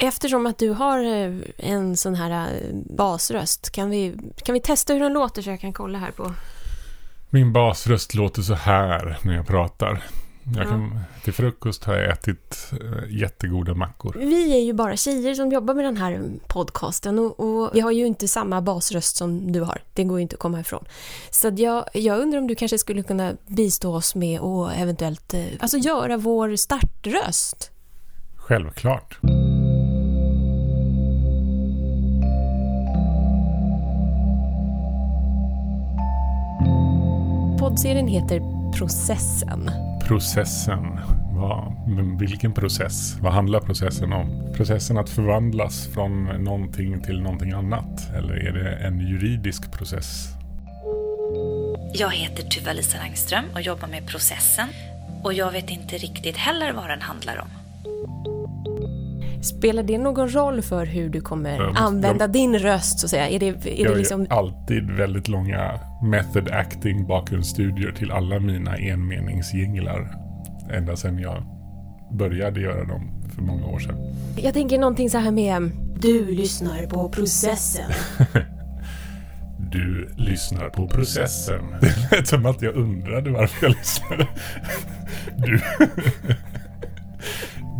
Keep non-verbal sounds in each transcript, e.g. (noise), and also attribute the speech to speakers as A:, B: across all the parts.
A: Eftersom att du har eh, en sån här eh, basröst, kan vi, kan vi testa hur den låter så jag kan kolla här på...
B: Min basröst låter så här när jag pratar. Jag
A: Ja.
B: kan, till frukost har jag ätit äh, jättegoda mackor.
A: Vi är ju bara tjejer som jobbar med den här podcasten och, och vi har ju inte samma basröst som du har. Det går ju inte att komma ifrån. Så jag, jag undrar om du kanske skulle kunna bistå oss med att eventuellt eh, alltså göra vår startröst.
B: Självklart.
A: Poddserien heter Processen.
B: Processen. Vad, men vilken process? Vad handlar processen om? Processen att förvandlas från någonting till någonting annat? Eller är det en juridisk process?
C: Jag heter Tuva-Lisa Langström och jobbar med processen. Och jag vet inte riktigt heller vad den handlar om.
A: Spelar det någon roll för hur du kommer
B: måste-
A: använda
B: jag-
A: din röst så att säga? Är det, är det
B: jag
A: liksom...
B: gör alltid väldigt långa method acting bakgrundsstudier till alla mina enmeningsjinglar. Ända sedan jag började göra dem för många år sedan.
A: Jag tänker någonting så här med... Du lyssnar på processen. (laughs)
B: Du lyssnar på processen. (laughs) Det lät som att jag undrade varför jag lyssnade. (laughs) Du,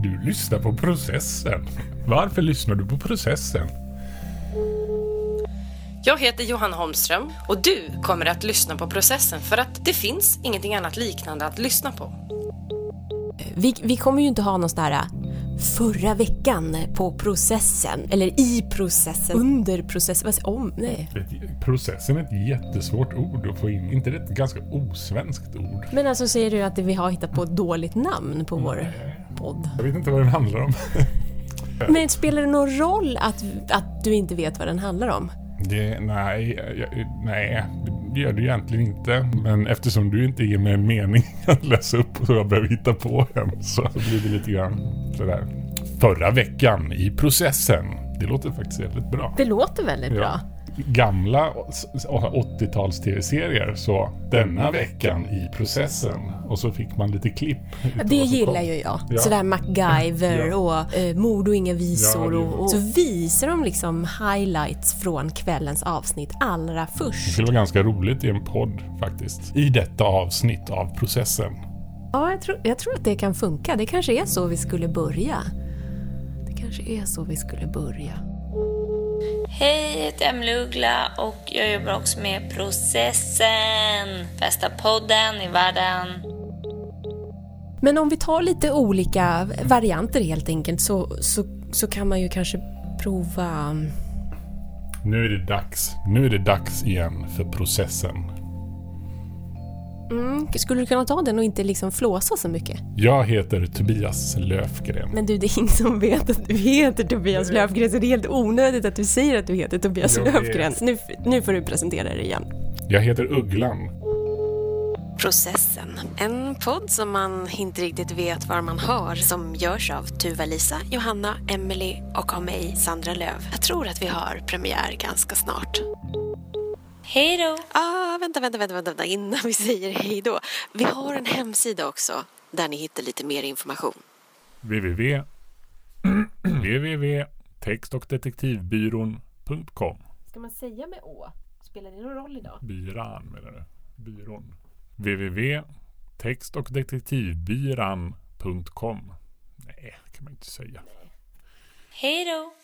B: du lyssnar på processen. Varför lyssnar du på processen?
D: Jag heter Johanna Holmström och du kommer att lyssna på processen för att det finns ingenting annat liknande att lyssna på.
A: Vi, vi kommer ju inte ha någon sån här förra veckan på processen, eller i processen, under processen, vad säger om? Nej.
B: Ett- Processen är ett jättesvårt ord att få in. inte det ett ganska osvenskt ord?
A: Men alltså säger du att vi har hittat på ett dåligt namn på vår podd?
B: Jag vet inte vad den handlar om. (laughs)
A: Men spelar det någon roll att, att du inte vet vad den handlar om?
B: Det, nej, jag, nej, det gör det egentligen inte. Men eftersom du inte ger mig en mening (laughs) att läsa upp och jag behöver hitta på en så blir det lite grann sådär. Förra veckan i processen. Det låter faktiskt väldigt bra.
A: Det låter väldigt bra.
B: Gamla 80-tals tv-serier så denna veckan i processen. Och så fick man lite klipp.
A: Det gillar
B: kom.
A: ju jag.
B: Ja.
A: Sådär MacGyver
B: Ja.
A: och eh, Mord och inga visor.
B: Ja, det-
A: och, och så visar de liksom highlights från kvällens avsnitt allra
B: Det
A: först.
B: skulle vara ganska roligt i en podd faktiskt. I detta avsnitt av processen.
A: Ja, jag tror, jag tror att det kan funka. Det kanske är så vi skulle börja. Det kanske är så vi skulle börja.
C: Hej, jag heter Emelie Uggla och jag jobbar också med processen. Bästa podden i världen.
A: Men om vi tar lite olika varianter helt enkelt så, så, så kan man ju kanske prova...
B: Nu är det dags. Nu är det dags igen för processen.
A: Mm, skulle du kunna ta den och inte liksom flåsa så mycket?
B: Jag heter Tobias Löfgren.
A: Men du, det är ingen som vet att du heter Tobias Löfgren så det är helt onödigt att du säger att du heter Tobias
B: Jag.
A: Löfgren. Nu, nu får du presentera dig igen.
B: Jag heter Ugglan.
A: Processen. En podd som man inte riktigt vet var man hör. Som görs av Tuva-Lisa, Johanna, Emily och av mig, Sandra Löv. Jag tror att vi har premiär ganska snart.
C: Hej då!
A: Ah, vänta, vänta, vänta, vänta, innan vi säger hej då. Vi har en hemsida också där ni hittar lite mer information.
B: www. www.textochdetektivbyrån.com (clears throat)
A: Ska man säga med å? Spelar det någon roll idag?
B: Byran menar du? Byrån. www.textochdetektivbyran.com Nej, det kan man inte säga.
C: Hej då!